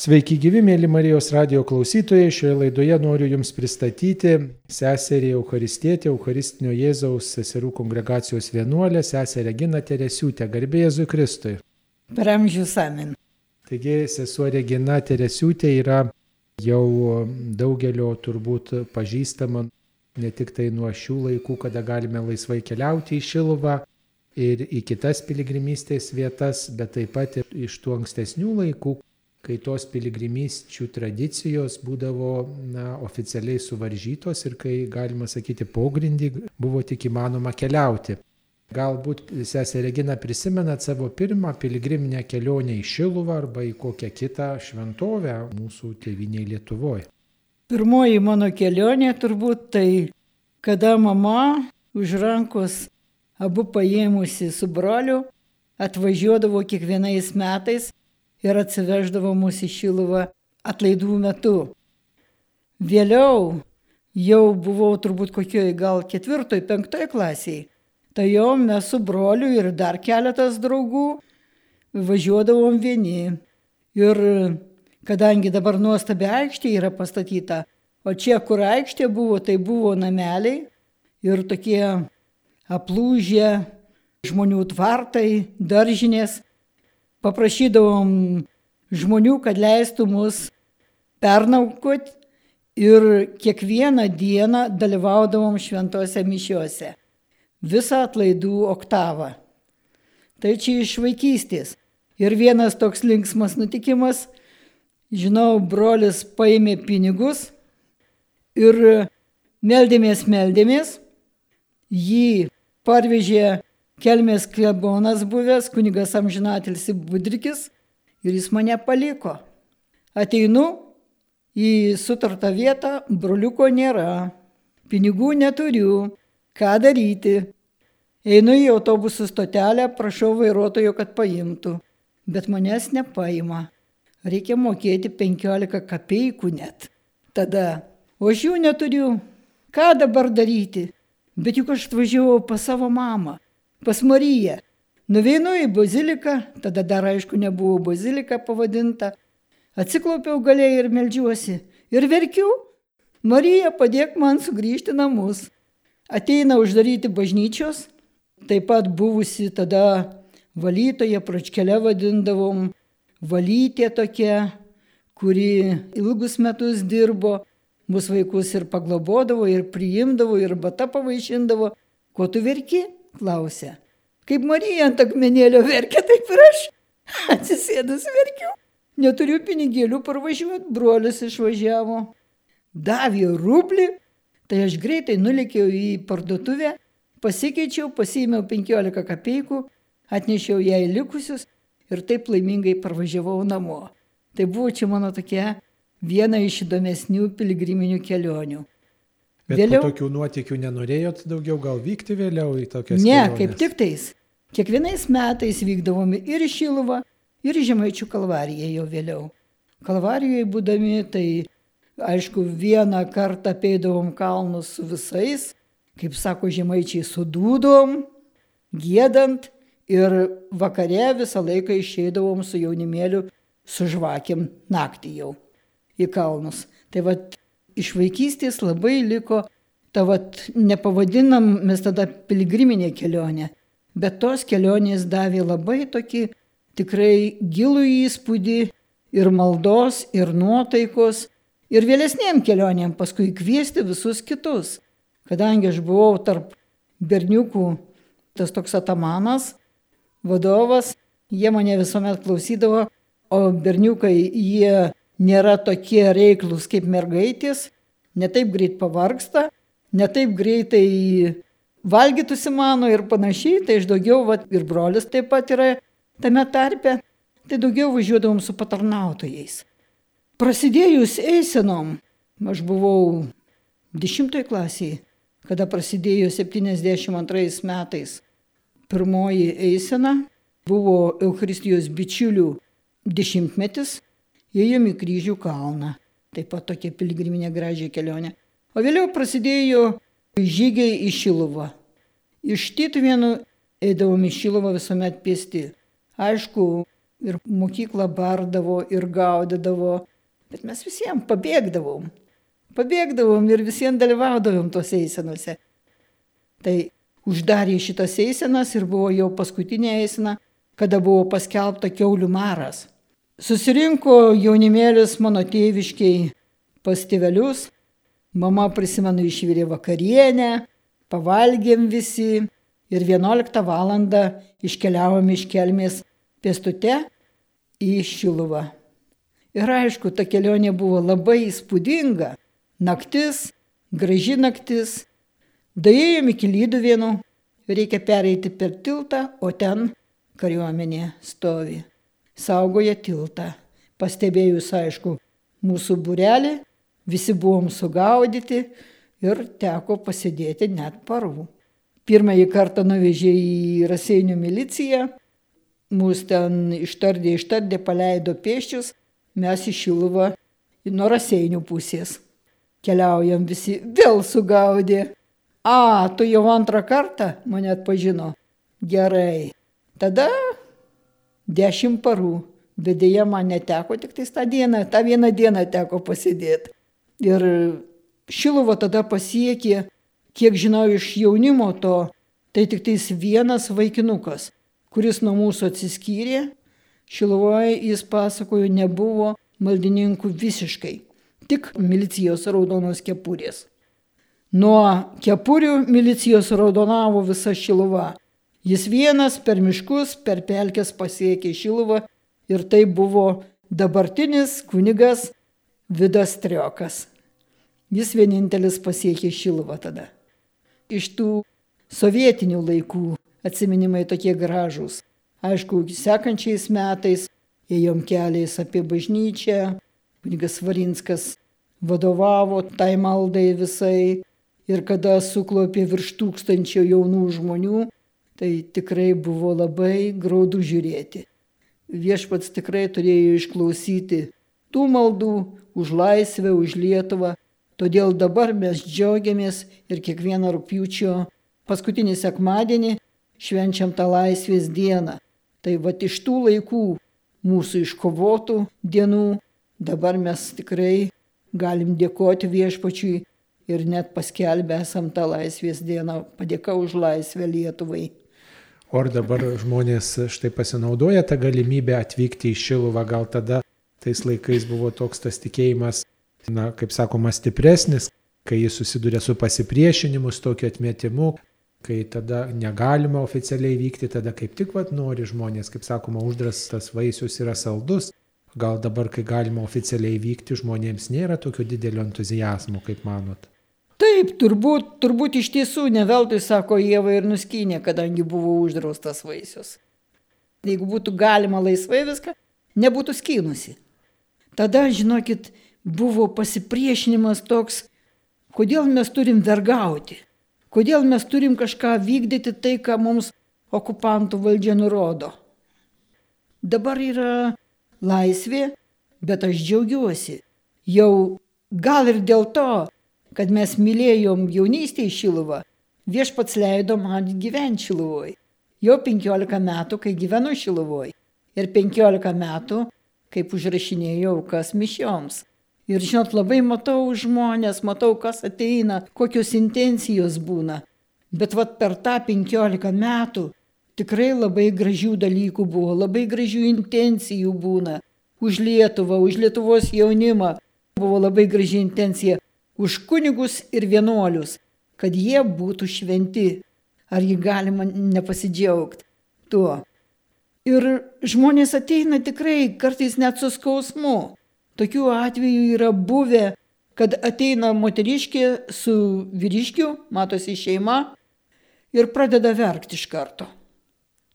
Sveiki gyvi, mėly Marijos radio klausytojai. Šioje laidoje noriu Jums pristatyti seserį Eucharistietę, Eucharistinio Jėzaus seserų kongregacijos vienuolę, seserę Regina Teresiūtę, garbė Jėzui Kristui. Per amžius amen. Taigi sesuo Regina Teresiūtė yra jau daugelio turbūt pažįstama ne tik tai nuo šių laikų, kada galime laisvai keliauti į Šiluvą ir į kitas piligrimystės vietas, bet taip pat ir iš tų ankstesnių laikų, kai tos piligrimysčių tradicijos būdavo na, oficialiai suvaržytos ir kai, galima sakyti, pogrindį buvo tik įmanoma keliauti. Galbūt sesė Regina prisimenat savo pirmą piligriminę kelionę į Šiluvą arba į kokią kitą šventovę mūsų tėviniai Lietuvoje. Pirmoji mano kelionė turbūt tai, kada mama už rankos abu paėmusi su broliu atvažiuodavo kiekvienais metais ir atsiveždavo mus į Šiluvą atlaidų metu. Vėliau jau buvau turbūt kokioj gal ketvirtoj, penktoj klasiai. Tai jau mes su broliu ir dar keletas draugų važiuodavom vieni. Ir kadangi dabar nuostabi aikštė yra pastatyta, o čia, kur aikštė buvo, tai buvo nameliai ir tokie aplūžę žmonių tvartai, daržinės, paprašydavom žmonių, kad leistų mus pernaukoti ir kiekvieną dieną dalyvaudavom šventose mišiuose. Visą atlaidų oktavą. Tai čia iš vaikystės. Ir vienas toks linksmas nutikimas, žinau, brolis paėmė pinigus ir meldėmės, meldėmės, jį parvežė Kelmės klebonas buvęs, kunigas amžinatilsi Budrikis ir jis mane paliko. Ateinu į sutartą vietą, broliuko nėra, pinigų neturiu, ką daryti. Einu į autobusų stotelę, prašau vairuotojo, kad paimtų, bet manęs nepaima. Reikia mokėti 15 kapeikų net. Tada, o aš jų neturiu. Ką dabar daryti? Bet juk aš atvažiavau pas savo mamą pas Mariją. Nuveinu į baziliką, tada dar aišku nebuvo bazilika pavadinta. Atsiklaupiau galiai ir melžiuosi. Ir verkiu. Marija, padėk man sugrįžti namus. Ateina uždaryti bažnyčios, taip pat buvusi tada valytoja, pračkelė vadindavom, valytė tokia, kuri ilgus metus dirbo, mūsų vaikus ir paglobodavo, ir priimdavo, ir bata pavaišindavo. Ko tu verki? Klausia. Kaip Marija ant akmenėlio verkia, taip ir aš. Atsisėdus verkiu. Neturiu pinigėlių parvažiuoti, brolis išvažiavo. Davė rublį, tai aš greitai nulėkiau į parduotuvę, pasikeičiau, pasiėmiau 15 kapeikų, atnešiau jai likusius ir taip laimingai parvažiavau namo. Tai buvo čia mano tokia viena iš įdomesnių piligriminių kelionių. Bet vėliau... tokių nuotikių nenorėjot daugiau gal vykti vėliau į tokias Ne, keliones? kaip tik tais. Kiekvienais metais vykdavome ir į Šiluvą, ir į Žemaičių kalvariją jau vėliau. Kalvarijoje būdami, tai aišku, vieną kartą apeidavom kalnus su visais, kaip sako Žemaičiai, sudūdom, gėdant ir vakare visą laiką išeidavom su jaunimėliu, su žvakiam naktį jau į kalnus. Tai vad iš vaikystės labai liko ta vat, nepavadinam mes tada piligriminė kelionė, bet tos kelionės davė labai tokį tikrai gilų įspūdį ir maldos, ir nuotaikos, ir vėlesniem kelionėm paskui kviesti visus kitus. Kadangi aš buvau tarp berniukų, tas toks atamanas, vadovas, jie mane visuomet klausydavo, o berniukai jie nėra tokie reiklus kaip mergaitės, netaip greit pavargsta, netaip greitai valgytųsi mano ir panašiai, tai aš daugiau, va, ir brolis taip pat yra tame tarpe, tai daugiau važiuodavom su patarnautojais. Prasidėjus eisenom, aš buvau dešimtoje klasėje, kada prasidėjo 72 metais pirmoji eisena, buvo Eucharistijos bičiulių dešimtmetis, ėjom į kryžių kalną. Taip pat tokia piligriminė gražiai kelionė. O vėliau prasidėjo žygiai į Šiluvą. Iš Tytuvėnų eidavom į Šiluvą visuomet pėsti. Aišku, ir mokyklą bardavo, ir gaudydavo, bet mes visiems pabėgdavom. Pabėgdavom ir visiems dalyvaudavom tose eisenose. Tai uždarė šitas eisenas ir buvo jau paskutinė eisena, kada buvo paskelbta keulių maras. Susirinko jaunimėlis mano tėviškiai pas tėvelius, mama prisimenu išvirė vakarienę, pavalgėm visi ir 11 val. iškeliavom iš kelmės pėstute į Šiluvą. Ir aišku, ta kelionė buvo labai įspūdinga. Naktis, graži naktis. Daėjom iki Lyduvėnų, reikia pereiti per tiltą, o ten kariuomenė stovi. Saugoja tiltą. Pastebėjus, aišku, mūsų burelį, visi buvom sugaudyti ir teko pasidėti net parų. Pirmąjį kartą nuvežė į Raseinių miliciją, mūsų ten ištardė, ištardė, paleido pėščius, mes į Šiluvą nuo Raseinių pusės. Keliaujam visi, vėl sugaudė. A, tu jau antrą kartą mane atpažino. Gerai. Tada dešimt parų. Bet dėja man neteko tik tą dieną, tą vieną dieną teko pasidėti. Ir Šiluvo tada pasiekė, kiek žinau iš jaunimo to, tai tik tais vienas vaikinukas, kuris nuo mūsų atsiskyrė. Šiluvoje jis pasakojo, nebuvo maldininkų visiškai, tik milicijos raudonos kepurės. Nuo kepurių milicijos raudonavo visa Šiluva. Jis vienas per miškus, per pelkes pasiekė Šiluvą ir tai buvo dabartinis kunigas Vidas Triokas. Jis vienintelis pasiekė Šiluvą tada. Iš tų sovietinių laikų atsiminimai tokie gražūs. Aišku, sekančiais metais ėjom keliais apie bažnyčią, kunigas Varinskas vadovavo tai maldai visai ir kada suklopė virš tūkstančio jaunų žmonių, tai tikrai buvo labai graudu žiūrėti viešpats tikrai turėjo išklausyti tų maldų už laisvę, už Lietuvą. Todėl dabar mes džiaugiamės ir kiekvieną rūpiučio paskutinį sekmadienį švenčiam tą laisvės dieną. Tai va iš tų laikų mūsų iškovotų dienų dabar mes tikrai galim dėkoti viešpačiui ir net paskelbę esam tą laisvės dieną. Padėka už laisvę Lietuvai. O ar dabar žmonės štai pasinaudoja tą galimybę atvykti į Šiluvą, gal tada tais laikais buvo toks tas tikėjimas, na, kaip sakoma, stipresnis, kai jis susiduria su pasipriešinimu, su tokiu atmetimu, kai tada negalima oficialiai vykti, tada kaip tik vat nori žmonės, kaip sakoma, uždrastas vaisius yra saldus. Gal dabar, kai galima oficialiai vykti, žmonėms nėra tokio didelio entuzijazmo, kaip manot? Taip, turbūt, turbūt iš tiesų ne veltui sako Jėva ir nuskynė, kadangi buvo uždraustas vaisius. Jeigu būtų galima laisvai viską, nebūtų skynusi. Tada, žinokit, buvo pasipriešinimas toks, kodėl mes turim vergauti, kodėl mes turim kažką vykdyti tai, ką mums okupantų valdžia nurodo. Dabar yra laisvė, bet aš džiaugiuosi. Jau gal ir dėl to, kad mes mylėjom jaunystėje Šiluvą, viešpats leido man gyventi Šiluvoj. Jau 15 metų, kai gyvenu Šiluvoj. Ir 15 metų, kaip užrašinėjau kas mišioms. Ir žinot, labai matau žmonės, matau, kas ateina, kokios intencijos būna. Bet vat per tą 15 metų tikrai labai gražių dalykų buvo, labai gražių intencijų būna. Už Lietuvą, už Lietuvos jaunimą buvo labai graži intencija už kunigus ir vienuolius, kad jie būtų šventi. Argi galima nepasidžiaugti tuo? Ir žmonės ateina tikrai kartais net su skausmu. Tokių atvejų yra buvę, kad ateina moteriškė su vyriškiu, matosi šeima, ir pradeda verkti iš karto.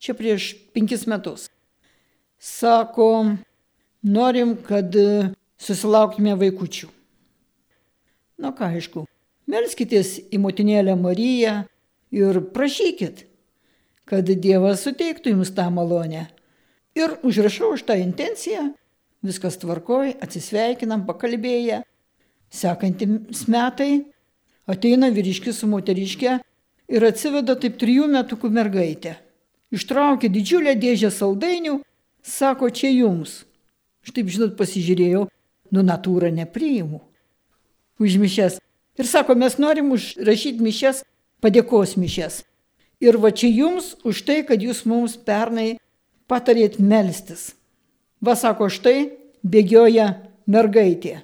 Čia prieš penkis metus. Sako, norim, kad susilauktume vaikučių. Na ką, aišku, melskitės į motinėlę Mariją ir prašykit, kad Dievas suteiktų jums tą malonę. Ir užrašau už tą intenciją, viskas tvarkoj, atsisveikinam, pakalbėję. Sekantis metai ateina vyriškis su moteriške ir atsiveda taip trijų metukų mergaitę. Ištraukia didžiulę dėžę saldainių, Sako, čia jums. Štaip, žinot, pasižiūrėjau, nu natūrą nepriimu. Už mišes. Ir sako, mes norim užrašyti mišes, padėkos mišes. Ir va čia jums už tai, kad jūs mums pernai patarėt melstis. Va sako, štai bėgioja mergaitė.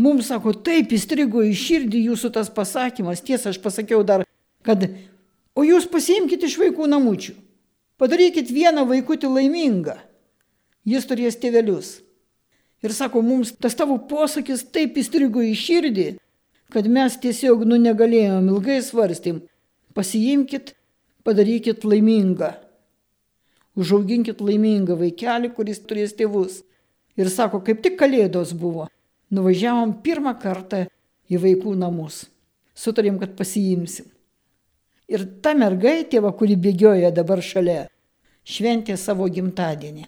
Mums sako, taip įstrigo į širdį jūsų tas pasakymas. Tiesa, aš pasakiau dar, kad, o jūs pasiimkite iš vaikų namučių. Padarykit vieną vaikutį laimingą. Jis turės tėvelius. Ir sako, mums tas tavo posakis taip įstrigo į širdį, kad mes tiesiog nu negalėjom, ilgai svarstym. Pasiimkit, padarykit laimingą. Užauginkit laimingą vaikelį, kuris turės tėvus. Ir sako, kaip tik kalėdos buvo. Nuvažiavom pirmą kartą į vaikų namus. Sutarėm, kad pasiimsim. Ir ta mergaitė, kuri bėgioja dabar šalia, šventė savo gimtadienį.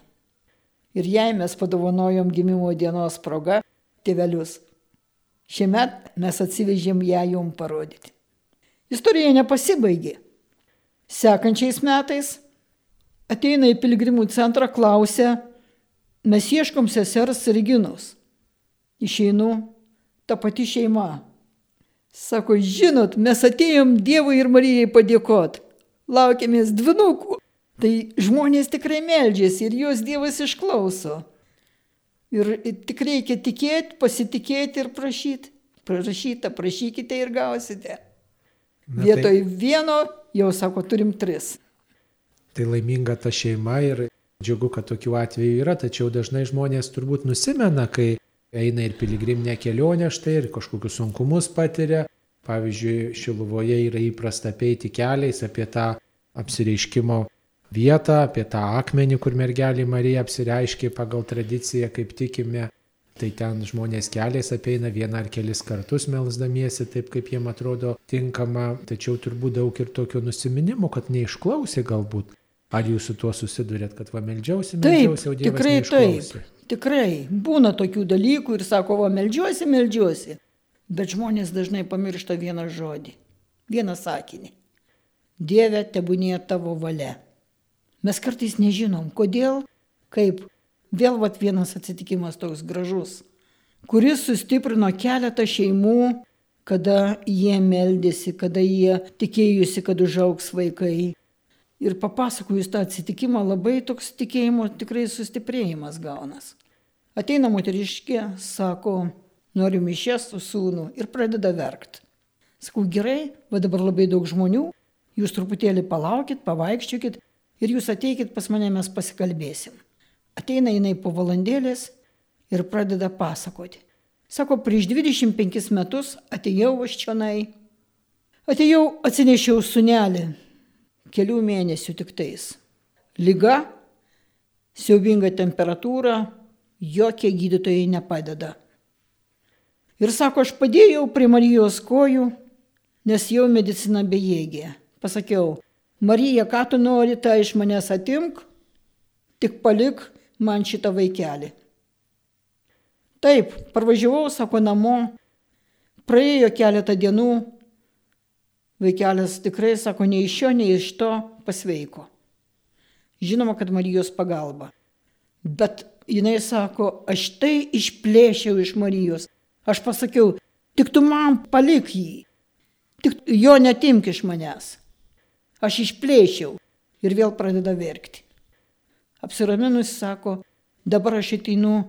Ir jai mes padovanojom gimimo dienos proga tėvelius. Šiemet mes atsivežėm ją jum parodyti. Istorija nepasibaigė. Sekančiais metais ateina į piligrimų centrą, klausia, mes ieškom sesers Reginos. Išeinu, ta pati šeima. Sako, žinot, mes atėjom Dievui ir Marijai padėkot. Laukiamės dvinukų. Tai žmonės tikrai meldžiasi ir juos Dievas išklauso. Ir tik reikia tikėti, pasitikėti ir prašyti. Prašyta, prašykite ir gausite. Na, Vietoj tai... vieno jau sako, turim tris. Tai laiminga ta šeima ir džiugu, kad tokių atvejų yra, tačiau dažnai žmonės turbūt nusimena, kai eina ir piligriminė kelionė štai ir kažkokius sunkumus patiria. Pavyzdžiui, Šiluvoje yra įprasta peiti keliais apie tą apsireiškimo vietą, apie tą akmenį, kur mergelė Marija apsireiškė pagal tradiciją, kaip tikime. Tai ten žmonės keliais apeina vieną ar kelis kartus melsdamiesi taip, kaip jiem atrodo tinkama, tačiau turbūt daug ir tokio nusiminimo, kad neišklausė galbūt. Ar jūs su tuo susidurėt, kad va meldžiausi, meldžiausi, o Dievas tikrai neišklausė? taip. Tikrai būna tokių dalykų ir sako, va meldžiuosi, meldžiuosi. Bet žmonės dažnai pamiršta vieną žodį, vieną sakinį. Dieve, tebūnė tavo valia. Mes kartais nežinom, kodėl, kaip. Vėl vat vienas atsitikimas toks gražus, kuris sustiprino keletą šeimų, kada jie meldėsi, kada jie tikėjusi, kad užaugs vaikai. Ir papasakojus tą atsitikimą, labai toks tikėjimo tikrai sustiprėjimas gaunas. Ateina moteriškė, sako, noriu mišės su sūnu ir pradeda verkti. Sakau, gerai, va dabar labai daug žmonių, jūs truputėlį palaukit, pavaikščiokit, ir jūs ateikit pas mane, mes pasikalbėsim. Ateina jinai po valandėlės ir pradeda pasakoti. Sako, prieš 25 metus atėjau aš čionai. Atėjau, atsinešiau sunelį, kelių mėnesių tik tais. Liga, siaubinga temperatūra, jokie gydytojai nepadeda. Ir sako, aš padėjau prie Marijos kojų, nes jau medicina bejėgė. Pasakiau, Marija, ką tu nori, tai iš manęs atimk, tik palik man šitą vaikelį. Taip, parvažiavau, sako, namo, praėjo keletą dienų, vaikelis tikrai, sako, nei iš šio, nei iš to pasveiko. Žinoma, kad Marijos pagalba. Bet jinai sako, aš tai išplėšiau iš Marijos. Aš pasakiau, tik tu man palik jį, tik jo netimk iš manęs. Aš išplėšiau ir vėl pradeda verkti. Apsiraminus sako, dabar aš ateinu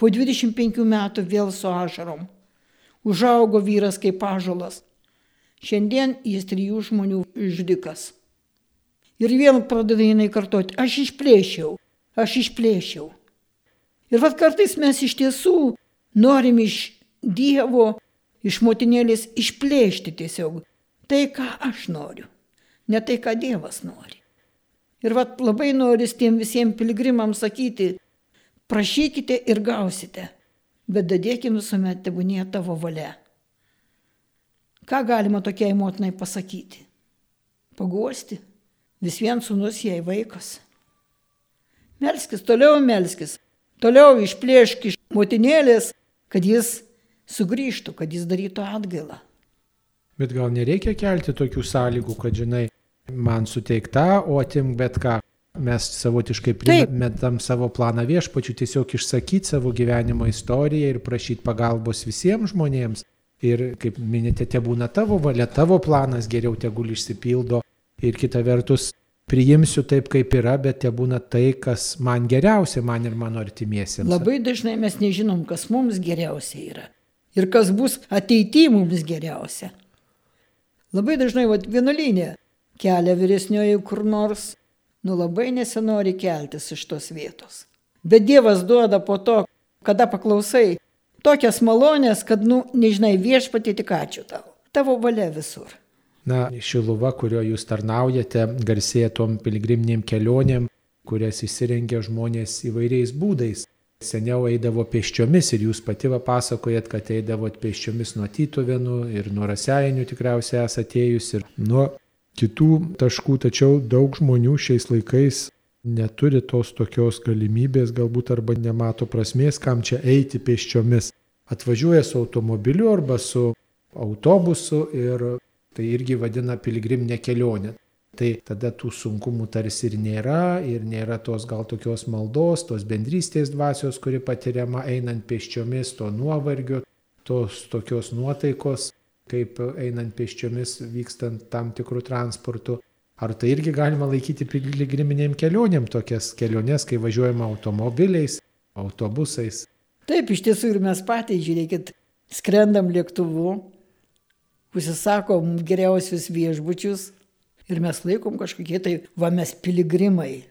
po 25 metų vėl su ašarom. Užaugo vyras kaip ažalas. Šiandien jis trijų žmonių žudikas. Ir vėl pradeda jinai kartoti, aš išplėšiau, aš išplėšiau. Ir vad kartais mes iš tiesų norim iš Dievo, iš motinėlės išplėšti tiesiog tai, ką aš noriu ne tai, ką Dievas nori. Ir vat labai noris tiem visiems piligrimams sakyti, prašykite ir gausite, bet dadėkim visuomet tebūnė tavo valia. Ką galima tokiai motinai pasakyti? Paguosti. Vis vien sunus jai vaikas. Melskis, toliau melskis, toliau išplėšk iš motinėlės, kad jis sugrįžtų, kad jis darytų atgailą. Bet gal nereikia kelti tokių sąlygų, kad žinai, man suteikta, o atim bet ką. mes savotiškai primetam savo planą viešpačių, tiesiog išsakyti savo gyvenimo istoriją ir prašyti pagalbos visiems žmonėms. Ir kaip minėte, te būna tavo valia, tavo planas geriau tegul išsipildo. Ir kita vertus, priimsiu taip, kaip yra, bet te būna tai, kas man geriausia, man ir mano artimiesiems. Labai dažnai mes nežinom, kas mums geriausia yra. Ir kas bus ateityje mums geriausia. Labai dažnai, vad, vienuolynė kelia vyresnioji kur nors nu labai nesinori keltis iš tos vietos. Bet Dievas duoda po to, kada paklausai, tokias malonės, kad, nu, nežinai, viešpatį tik ačiū tau. Tavo valia visur. Na, Šiluva, kurio jūs tarnaujate, garsėja tom piligriminiam kelionėm, kurias įsirengia žmonės įvairiais būdais. Seniau eidavo pėsčiomis ir jūs pati pasakojat, kad eidavot pėsčiomis nuo Tytuvenų ir nuo Raseinių tikriausiai esate atėjus ir nuo kitų taškų, tačiau daug žmonių šiais laikais neturi tos tokios galimybės galbūt arba nemato prasmės, kam čia eiti pėsčiomis. Atvažiuoja su automobiliu arba su autobusu ir tai irgi vadina piligriminė kelionė. Tai tada tų sunkumų tarsi ir nėra, ir nėra tos gal tokios maldos, tos bendrystės dvasios, kuri patiriama einant pėsčiomis, to nuovargio, tos tokios nuotaikos kaip einant pėsčiomis, vykstant tam tikrų transportų. Ar tai irgi galima laikyti piligriminėm kelionėm tokias keliones, kai važiuojama automobiliais, autobusais? Taip, iš tiesų ir mes patys, žiūrėkit, skrendam lėktuvu, užsisakom geriausius viešbučius ir mes laikom kažkokie tai, va mes piligrimai.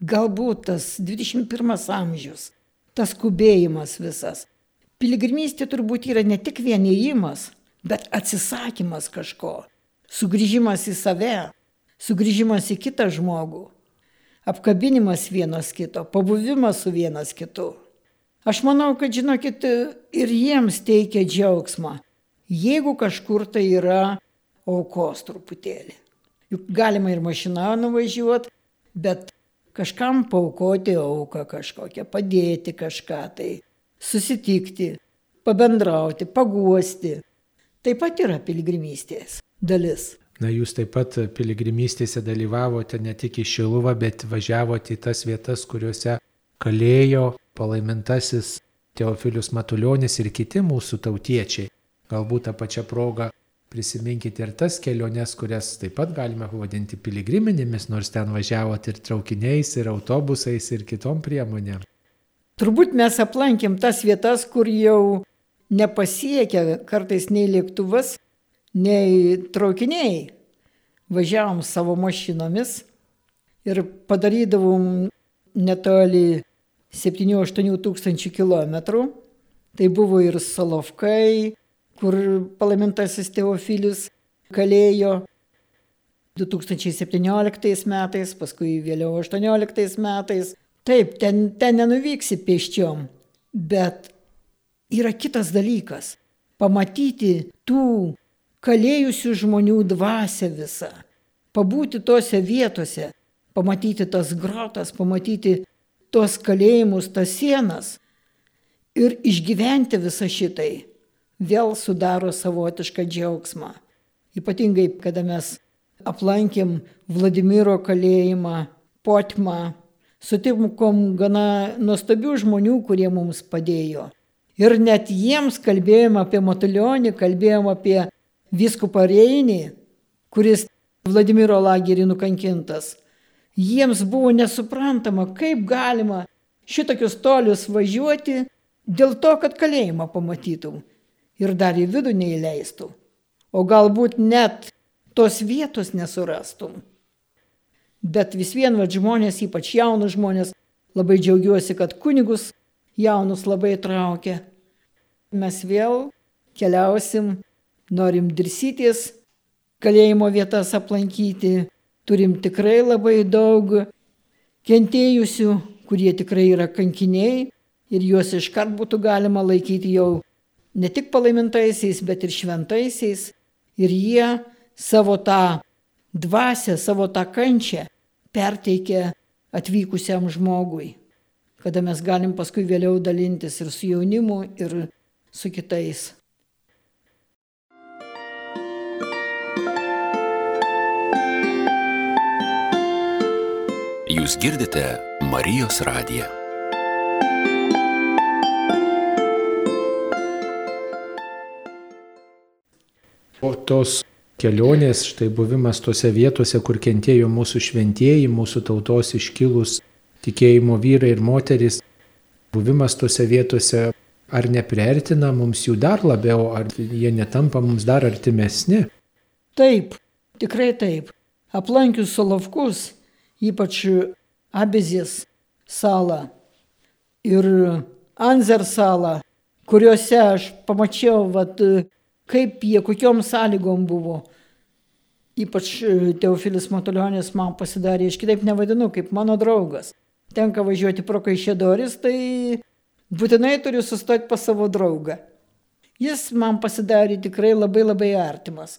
Galbūt tas 21 amžius, tas skubėjimas visas. Piligrimystė turbūt yra ne tik vienėjimas, bet atsisakymas kažko, sugrįžimas į save, sugrįžimas į kitą žmogų, apkabinimas vienas kito, pabuvimas su vienas kitu. Aš manau, kad žinokit, ir jiems teikia džiaugsmą, jeigu kažkur tai yra aukos truputėlį. Juk galima ir mašiną nuvažiuoti, bet kažkam paukoti auką kažkokią, padėti kažką tai, susitikti, pabendrauti, paguosti taip pat yra piligrimystės dalis. Na, jūs taip pat piligrimystėse dalyvavote ne tik į Šiluvą, bet važiavote į tas vietas, kuriuose kalėjo palaimintasis Teofilius Matuljonis ir kiti mūsų tautiečiai. Galbūt tą pačią progą prisiminkite ir tas keliones, kurias taip pat galime pavadinti piligriminėmis, nors ten važiavote ir traukiniais, ir autobusais, ir kitom priemonėm. Turbūt mes aplankėm tas vietas, kur jau nepasiekia kartais nei lėktuvas, nei traukiniai. Važiavom savo mašinomis ir padarydavom netoli 7-8 tūkstančių kilometrų. Tai buvo ir Solovkai, kur palaimintasis Teofilius kalėjo 2017 metais, paskui vėliau 2018 metais. Taip, ten, ten nenuvyksi pėsčiom, bet yra kitas dalykas - pamatyti tų kalėjusių žmonių dvasę visą, pabūti tose vietose, pamatyti tas grotas, pamatyti tos kalėjimus, tas sienas ir išgyventi visą šitai vėl sudaro savotišką džiaugsmą. Ypatingai, kada mes aplankėm Vladimiro kalėjimą, Potmą, sutikom gana nuostabių žmonių, kurie mums padėjo. Ir net jiems kalbėjom apie Matulionį, kalbėjom apie viskupą Reinį, kuris Vladimiro lagerį nukankintas. Jiems buvo nesuprantama, kaip galima šitokius tolius važiuoti dėl to, kad kalėjimą pamatytum ir dar į vidų neįleistų. O galbūt net tos vietos nesurastum. Bet vis vien va žmonės, ypač jaunus žmonės, labai džiaugiuosi, kad kunigus jaunus labai traukia. Mes vėl keliausim, norim dirsytis, kalėjimo vietas aplankyti, turim tikrai labai daug kentėjusių, kurie tikrai yra kankiniai ir juos iškart būtų galima laikyti jau ne tik palaimintaisiais, bet ir šventaisiais. Ir jie savo tą dvasę, savo tą kančią perteikia atvykusiam žmogui, kada mes galim paskui vėliau dalintis ir su jaunimu, ir su kitais. Jūs girdite Marijos radiją. O tos kelionės, štai buvimas tose vietose, kur kentėjo mūsų šventieji, mūsų tautos iškilus tikėjimo vyrai ir moteris, buvimas tose vietose ar nepriartina mums jų dar labiau, ar jie netampa mums dar artimesni? Taip, tikrai taip. Aplankius Solovkus, ypač Abizės salą ir Anzer salą, kuriuose aš pamačiau, vat, kaip jie, kokiom sąlygom buvo. Ypač Teofilis Matulionis man pasidarė, aš kitaip nevadinu, kaip mano draugas. Tenka važiuoti pro Kaišėdoris, tai būtinai turiu sustoti pas savo draugą. Jis man pasidarė tikrai labai labai artimas.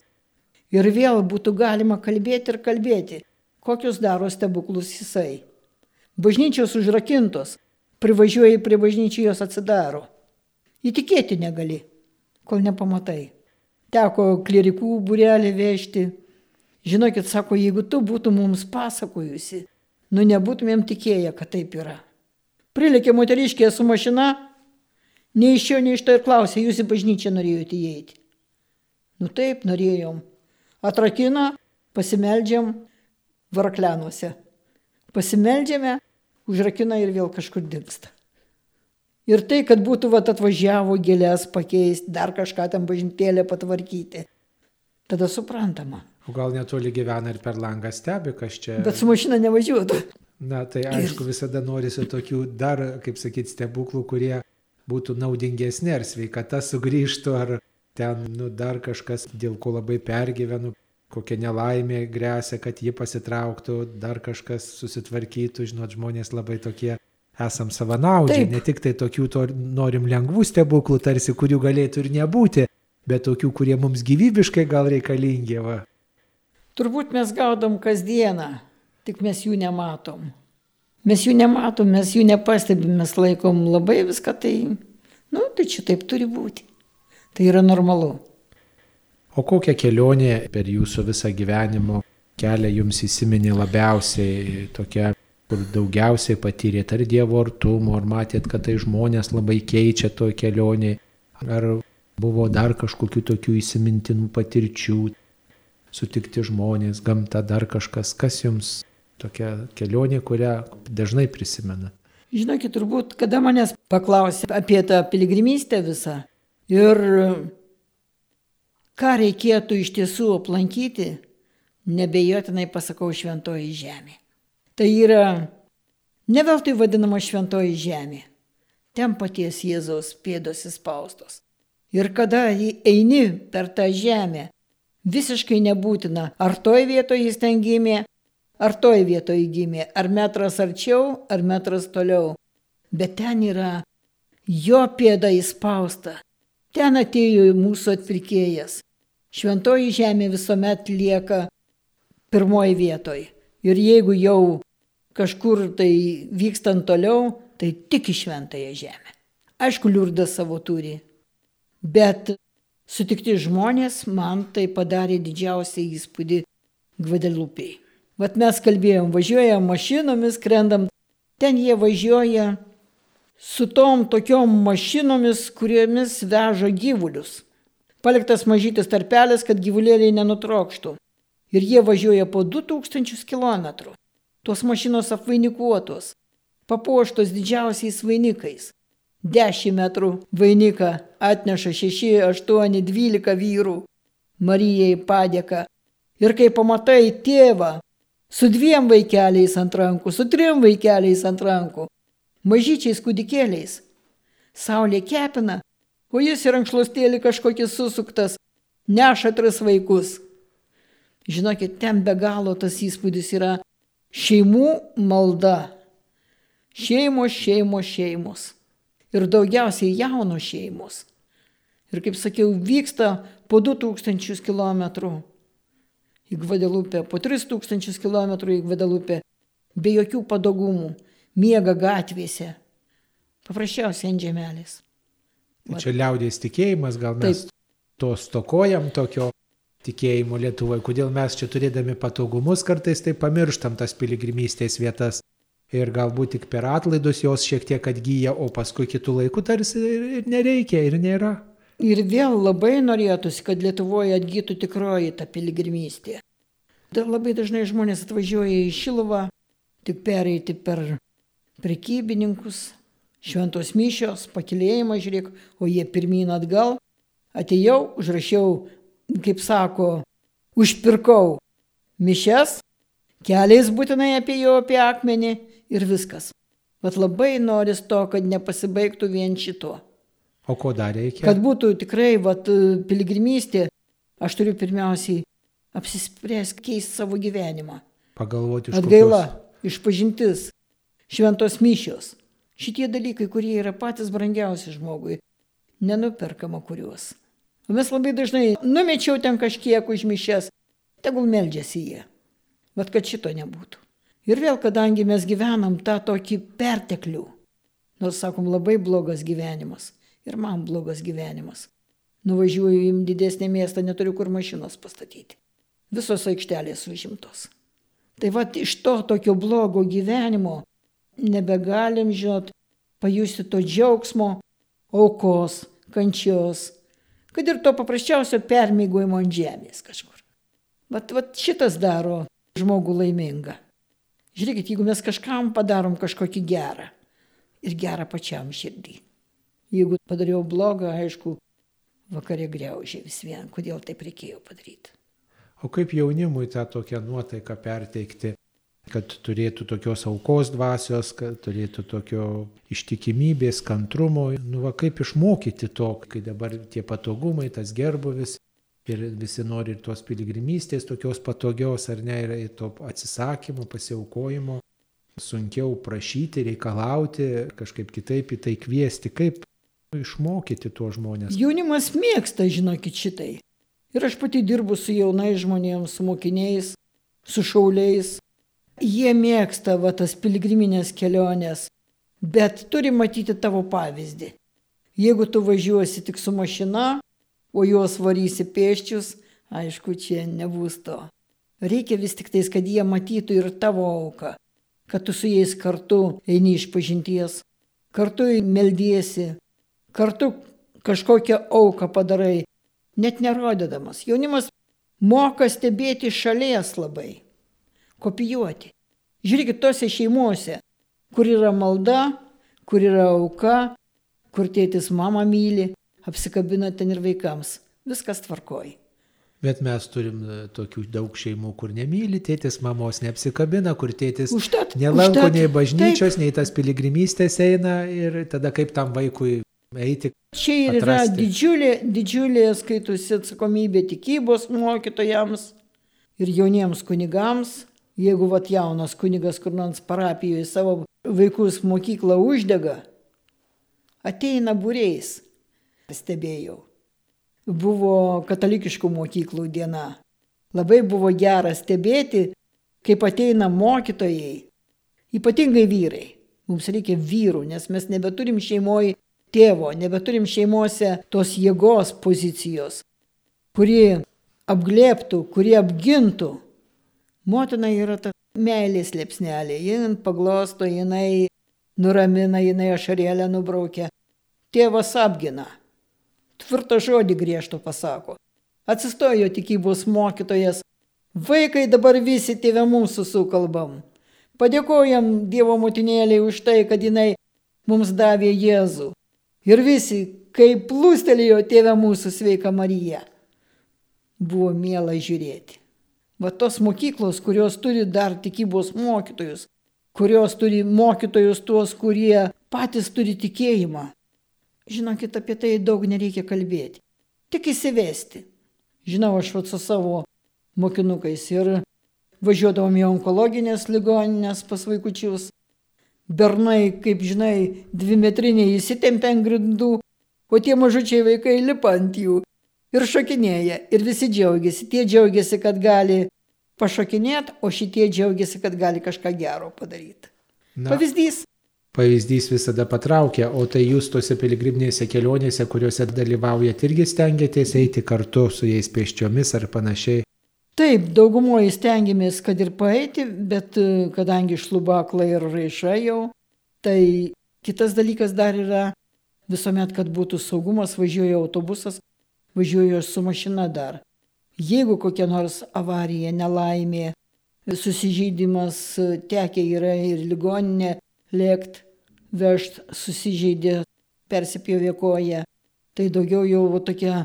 Ir vėl būtų galima kalbėti ir kalbėti, kokius daro stebuklus jisai. Bažnyčios užrakintos, privažiuoji prie bažnyčių jos atsidaro. Įtikėti negali, kol nepamatai. Teko klerikų būrelį vežti. Žinokit, sako, jeigu tu būtum mums pasakojusi, nu nebūtumėm tikėję, kad taip yra. Prilėkė moteriškė su mašina, nei iš jo, nei iš to ir klausė, jūs į bažnyčią norėjote įeiti. Nu taip, norėjom. Atrakina, pasimeldžiam varaklenuose. Pasimeldžiame, užrakina ir vėl kažkur dinksta. Ir tai, kad būtų vat atvažiavo gėlės pakeisti, dar kažką tam bažnytėlę patvarkyti. Tada suprantama. O gal netoli gyvena ir per langą stebi, kas čia. Bet su mašina nevažiuotų. Na, tai aišku, visada norisi tokių dar, kaip sakyti, stebuklų, kurie būtų naudingesni, ar sveikata sugrįžtų, ar ten, nu, dar kažkas, dėl ko labai pergyvenu, kokia nelaimė grėsia, kad ji pasitrauktų, dar kažkas susitvarkytų, žinot, žmonės labai tokie esam savanaudžiai, Taip. ne tik tai tokių to norim lengvų stebuklų, tarsi kurių galėtų ir nebūti, bet tokių, kurie mums gyvybiškai gal reikalingi. Va. Turbūt mes gaudom kasdieną, tik mes jų nematom. Mes jų nematom, mes jų nepastebim, mes laikom labai viską tai, nu, tai čia taip turi būti. Tai yra normalu. O kokia kelionė per jūsų visą gyvenimo kelią jums įsiminė labiausiai tokia, kur daugiausiai patyrėt ar Dievo artumo, ar matėt, kad tai žmonės labai keičia toj kelionėje, ar buvo dar kažkokių tokių įsimintinų patirčių, sutikti žmonės, gamta, dar kažkas, kas jums tokia kelionė, kurią dažnai prisimena. Žinokit, turbūt, kada manęs paklausė apie tą piligrimystę visą ir ką reikėtų iš tiesų aplankyti, nebejotinai pasakau šventoji žemė. Tai yra ne veltui vadinama šventoji žemė. Ten paties Jėzaus pėdos įspaustos. Ir kada eini per tą žemę, visiškai nebūtina, ar toj vietoje jis ten gimė, ar toj vietoje gimė, ar metras arčiau, ar metras toliau. Bet ten yra jo pėda įspausta. Ten atėjo mūsų atpirkėjas. Šventoji žemė visuomet lieka pirmoji vietoje. Ir jeigu jau kažkur tai vykstant toliau, tai tik į šventąją žemę. Aišku, liurdas savo turi. Bet sutikti žmonės man tai padarė didžiausią įspūdį Gvadelupiai. Vat mes kalbėjom, važiuojam mašinomis, krendam, ten jie važiuoja su tom tokiom mašinomis, kuriomis veža gyvulius. Paliktas mažytis tarpelis, kad gyvulėliai nenutrokštų. Ir jie važiuoja po 2000 km. Tos mašinos apvainikuotos, papuoštos didžiausiais vainikais. 10 metrų vainiką atneša 6, 8, 12 vyrų. Marijai padėka. Ir kai pamatai tėvą su dviem vaikeliais ant rankų, su trim vaikeliais ant rankų, mažyčiais kūdikėliais, saulė kepina, o jis ir ankšlostėlį kažkokį susuktas, neša tris vaikus. Žinokit, ten be galo tas įspūdis yra šeimų malda. Šeimos, šeimos, šeimos. Ir daugiausiai jaunos šeimos. Ir kaip sakiau, vyksta po 2000 km į Gvadelupę, po 3000 km į Gvadelupę, be jokių padogumų, miega gatvėse. Paprasčiausiai ant žemelės. Tai čia liaudės tikėjimas, gal mes Taip. to stokojam tokio tikėjimo Lietuvoje, kodėl mes čia turėdami patogumus kartais tai pamirštam tas piligrimystės vietas. Ir galbūt tik per atlaidus jos šiek tiek atgyja, o paskui kitų laikų tarsi ir nereikia ir nėra. Ir vėl labai norėtųsi, kad Lietuvoje atgytų tikroji ta piligrimystė. Dar labai dažnai žmonės atvažiuoja į Šiluvą, tik pereiti per prekybininkus, šventos mišios, pakilėjimą, žiūrėk, o jie pirmyn atgal. Atėjau, užrašiau, kaip sako, užpirkau mišes, keliais būtinai apie jo apie akmenį ir viskas. Bet labai noris to, kad nepasibaigtų vien šito. O ko dar reikia? Kad būtų tikrai vat, piligrimystė, aš turiu pirmiausiai apsispręsti keisti savo gyvenimą. Pagalvoti iš Atgaila, išpažintis, šventos mišios. Šitie dalykai, kurie yra patys brangiausi žmogui, nenuperkama kuriuos. O mes labai dažnai numečiau ten kažkiek už mišes, tegul meldžiasi jie. Bet kad šito nebūtų. Ir vėl, kadangi mes gyvenam tą tokį perteklių, nors sakom labai blogas gyvenimas, ir man blogas gyvenimas. Nuvažiuoju į didesnį miestą, neturiu kur mašinos pastatyti. Visos aikštelės užimtos. Tai va iš to tokio blogo gyvenimo nebegalim, žinot, pajusti to džiaugsmo, aukos, kančios, kad ir to paprasčiausio permygojimo ant žemės kažkur. Bet vat šitas daro žmogų laimingą. Žiūrėkit, jeigu mes kažkam padarom kažkokį gerą ir gerą pačiam širdį. Jeigu padariau blogą, aišku, vakarė greužė vis vien, kodėl taip reikėjo padaryti. O kaip jaunimui tą tokią nuotaiką perteikti, kad turėtų tokios aukos dvasios, kad turėtų tokio ištikimybės, kantrumo, nu va kaip išmokyti to, kai dabar tie patogumai, tas gerbuvis ir visi nori ir tos piligrimystės tokios patogios, ar ne, ir to atsisakymo, pasiaukojimo. Sunkiau prašyti, reikalauti, kažkaip kitaip į tai kviesti, kaip išmokyti tuos žmonės. Jaunimas mėgsta, žinokit, šitai. Ir aš pati dirbu su jaunais žmonėmis, su mokiniais, su šauliais. Jie mėgsta va tas piligriminės kelionės, bet turi matyti tavo pavyzdį. Jeigu tu važiuosi tik su mašina, o juos varysi pėščius, aišku, čia nebus to. Reikia vis tik tais, kad jie matytų ir tavo auką, kad tu su jais kartu eini iš pažinties, kartu meldiesi, kartu kažkokią auką padarai, net nerodydamas. Jaunimas moka stebėti šalies labai, kopijuoti. Žiūrėkit, tose šeimuose, kur yra malda, kur yra auka, kur tėtis mamą myli, apsikabina ten ir vaikams. Viskas tvarkoji. Bet mes turim e, tokių daug šeimų, kur nemyli, tėtis mamos neapsikabina, kur tėtis užtat, nelanko užtat, nei bažnyčios, taip. nei tas piligrimystės eina ir tada kaip tam vaikui eiti. Čia ir yra atrasti. didžiulė, didžiulė skaitusi atsakomybė tikybos mokytojams ir jauniems kunigams. Jeigu vat jaunas kunigas kur nors parapijoje savo vaikus mokyklą uždega, ateina būreis stebėjau. Buvo katalikiškų mokyklų diena. Labai buvo gera stebėti, kaip ateina mokytojai, ypatingai vyrai. Mums reikia vyrų, nes mes nebeturim šeimoje tėvo, nebeturim šeimose tos jėgos pozicijos, kuri apglėptų, kuri apgintų. Motina yra ta meilės liepsnelė, jin paglosto, jinai nuramina, jinai ašarėlę nubraukia. Tėvas apgina tvirtą žodį griežto pasako. Atsistojo tikybos mokytojas. Vaikai dabar visi tėvė mūsų sukalbam. Padėkojam Dievo motinėliai už tai, kad jinai mums davė Jėzų. Ir visi, kai plūstelėjo tėvę mūsų sveika Marija, buvo miela žiūrėti. Va tos mokyklos, kurios turi dar tikybos mokytojus, kurios turi mokytojus tuos, kurie patys turi tikėjimą, Žinokit, apie tai daug nereikia kalbėti. Tik įsivesti. Žinau, aš vat su savo mokinukais ir važiuodavom į onkologinės ligoninės pas vaikučius. Bernai, kaip žinai, dvi metriniai įsitempia ant grindų, o tie mažučiai vaikai lipa ant jų ir šokinėja. Ir visi džiaugiasi. Tie džiaugiasi, kad gali pašokinėti, o šitie džiaugiasi, kad gali kažką gero padaryti. Na. Pavyzdys pavyzdys visada patraukia, o tai jūs tose piligriminėse kelionėse, kuriuose dalyvaujate, irgi stengiatės eiti kartu su jais pėsčiomis ar panašiai. Taip, daugumoje stengiamės, kad ir paeiti, bet e, kadangi šlubakla ir raiša jau, tai kitas dalykas dar yra visuomet, kad būtų saugumas, važiuoja autobusas, važiuoju su mašina dar. Jeigu kokia nors avarija, nelaimė, susižeidimas, tekia yra ir ligoninė, lėkt, vežt, susižeidė, persipjovė koją, tai daugiau jau tokia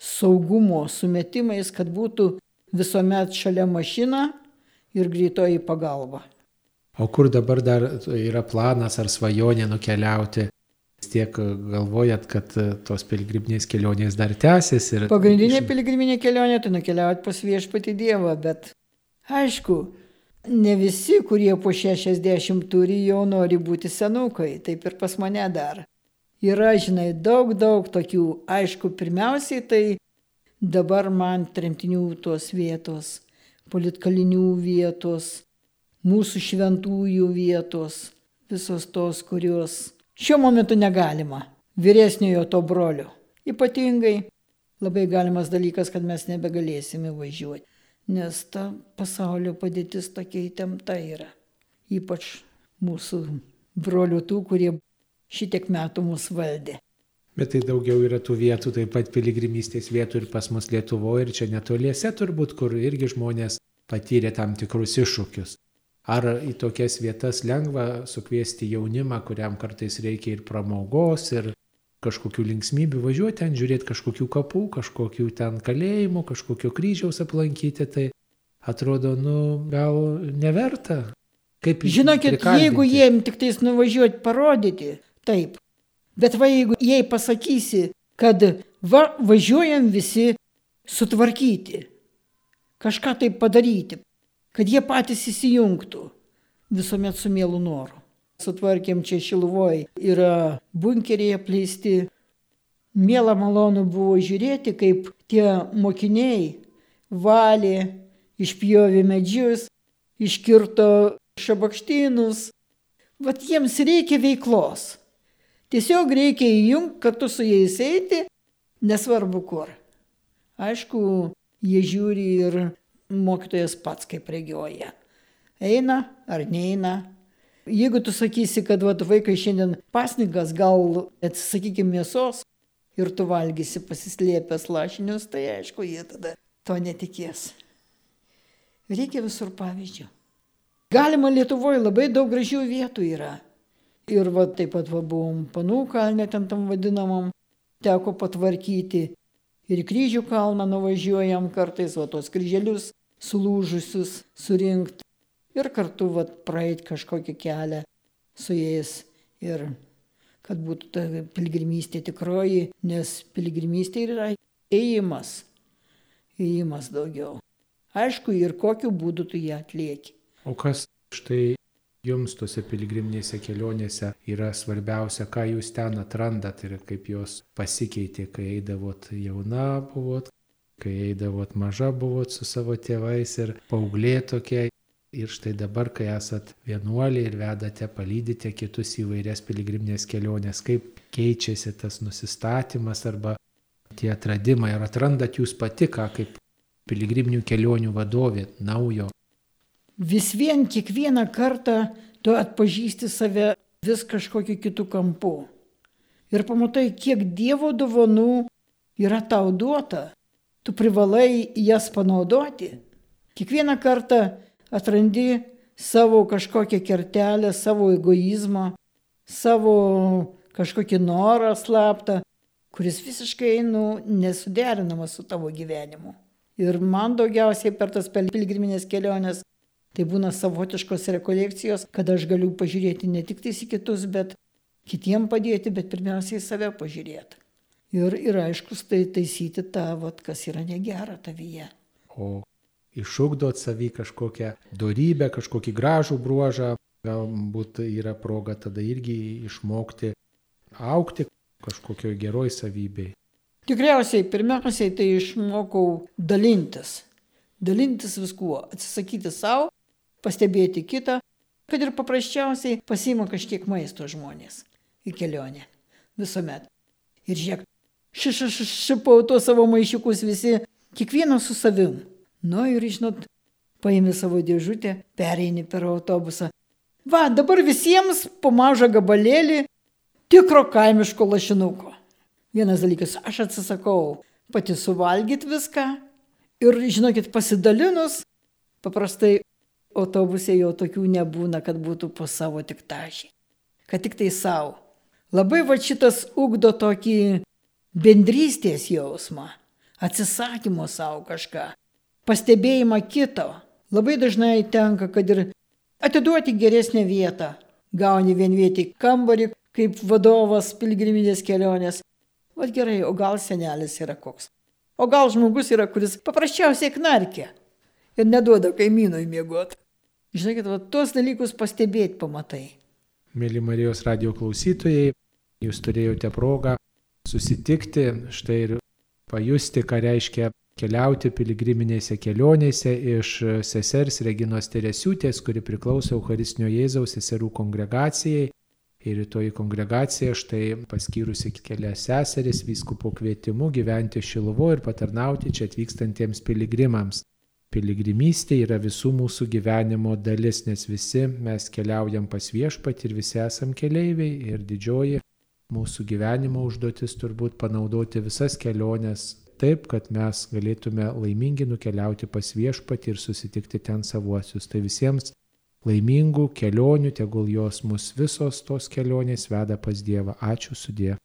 saugumo sumetimais, kad būtų visuomet šalia mašina ir greitoji pagalba. O kur dabar dar yra planas ar svajonė nukeliauti? Tiek galvojat, kad tos piligriminės kelionės dar tęsis ir... Pagrindinė piligriminė kelionė tai nukeliauti pas viešpatį Dievą, bet aišku, ne visi, kurie po 60 turi, jau nori būti senukai, taip ir pas mane dar. Yra, žinai, daug, daug tokių. Aišku, pirmiausiai tai dabar man tremtinių tos vietos, politkalinių vietos, mūsų šventųjų vietos, visos tos, kurios šiuo momentu negalima. Vyresniojo to brolio. Ypatingai labai galimas dalykas, kad mes nebegalėsime važiuoti, nes ta pasaulio padėtis tokia įtempta yra. Ypač mūsų brolių tų, kurie šitiek metų mus valdė. Bet tai daugiau yra tų vietų, taip pat piligrimystės vietų ir pas mus Lietuvoje ir čia netoliese turbūt, kur irgi žmonės patyrė tam tikrus iššūkius. Ar į tokias vietas lengva sukviesti jaunimą, kuriam kartais reikia ir pramogos, ir kažkokių linksmybių važiuoti ten, žiūrėti kažkokių kapų, kažkokių ten kalėjimų, kažkokio kryžiaus aplankyti, tai atrodo, nu, gal neverta. Kaip Žinokit, jeigu jiem tik tais nuvažiuoti parodyti, taip, Bet va jeigu jai pasakysi, kad va važiuojam visi sutvarkyti, kažką tai padaryti, kad jie patys įsijungtų, visuomet su mielu noru. Sutvarkėm čia Šilvoj, yra bunkeriai apleisti. Mėla malonu buvo žiūrėti, kaip tie mokiniai valė, išpjovė medžius, iškirto šabakštynus. Vat jiems reikia veiklos. Tiesiog reikia įjungti, kartu su jais eiti, nesvarbu kur. Aišku, jie žiūri ir mokytojas pats kaip regioja. Eina ar neina. Jeigu tu sakysi, kad vat, vaikai šiandien pasnigas, gal atsisakykime mėsos ir tu valgysi pasislėpęs lašinius, tai aišku, jie tada to netikės. Reikia visur pavyzdžių. Galima Lietuvoje labai daug gražių vietų yra. Ir va taip pat va, buvom panų kalne, ten tam vadinamam, teko patvarkyti. Ir kryžių kalną nuvažiuojam kartais, o tos kryželius sulūžusius surinkti. Ir kartu va praeit kažkokį kelią su jais. Ir kad būtų ta piligrimystė tikroji, nes piligrimystė yra ėjimas. Ėjimas daugiau. Aišku, ir kokiu būdu tu ją atlieki. O kas štai jums tose piligriminėse kelionėse yra svarbiausia, ką jūs ten atrandat ir kaip jos pasikeitė, kai eidavot jauna buvot, kai eidavot maža buvot su savo tėvais ir paauglė tokia. Ir štai dabar, kai esat vienuoliai ir vedate, palydite kitus į vairias piligriminės keliones, kaip keičiasi tas nusistatymas arba tie atradimai, ar atrandat jūs pati ką kaip piligriminių kelionių vadovė naujo vis vien kiekvieną kartą tu atpažįsti save vis kažkokiu kitu kampu. Ir pamatai, kiek Dievo dovanų yra tau duota. Tu privalai jas panaudoti. Kiekvieną kartą atrandi savo kažkokią kertelę, savo egoizmą, savo kažkokį norą slaptą, kuris visiškai nu, nesuderinamas su tavo gyvenimu. Ir man daugiausiai per tas piligriminės keliones Tai būna savotiškos rekolekcijos, kad aš galiu pažiūrėti ne tik tais į kitus, bet kitiem padėti, bet pirmiausiai save pažiūrėti. Ir, ir aiškus tai taisyti tą, vat, kas yra negera tavyje. O išugdot savį kažkokią darybę, kažkokį gražų bruožą, galbūt yra proga tada irgi išmokti aukti kažkokioj geroj savybei. Tikriausiai pirmiausiai tai išmokau dalintis. Dalintis viskuo, atsisakyti savo pastebėti kitą, kad ir paprasčiausiai pasima kažkiek maisto žmonės į kelionę. Visuomet. Ir žiūrėk, šipau tuos savo maišiukus visi, kiekvienas su savim. Nu ir, žinot, paimi savo dėžutę, pereini per autobusą. Va, dabar visiems po mažą gabalėlį tikro kaimiško lašinuko. Vienas dalykas, aš atsisakau pati suvalgyti viską ir, žinokit, pasidalinus, paprastai autobusė jau tokių nebūna, kad būtų po savo tik tašį, kad tik tai savo. Labai va šitas ugdo tokį bendrystės jausmą, atsisakymo savo kažką, pastebėjimą kito. Labai dažnai tenka, kad ir atiduoti geresnę vietą. Gauni vienvietį kambarį kaip vadovas pilgriminės kelionės. Vat gerai, o gal senelis yra koks. O gal žmogus yra, kuris paprasčiausiai knarkia ir neduoda kaimynui miegoti. Žinokit, va, tuos dalykus pastebėti pamatai. Mėly Marijos radio klausytojai, jūs turėjote progą susitikti štai ir pajusti, ką reiškia keliauti piligriminėse kelionėse iš sesers Reginos Teresiūtės, kuri priklauso Eucharistinio Jėzaus seserų kongregacijai. Ir toji kongregacija štai paskyrusi kelias seseris vyskupo kvietimu gyventi Šilovo ir patarnauti čia atvykstantiems piligrimams. Piligrimystė yra visų mūsų gyvenimo dalis, nes visi mes keliaujam pas viešpatį ir visi esam keleiviai ir didžioji mūsų gyvenimo užduotis turbūt panaudoti visas keliones taip, kad mes galėtume laimingi nukeliauti pas viešpatį ir susitikti ten savuosius. Tai visiems laimingų kelionių, tegul jos mus visos tos kelionės veda pas Dievą. Ačiū sudė.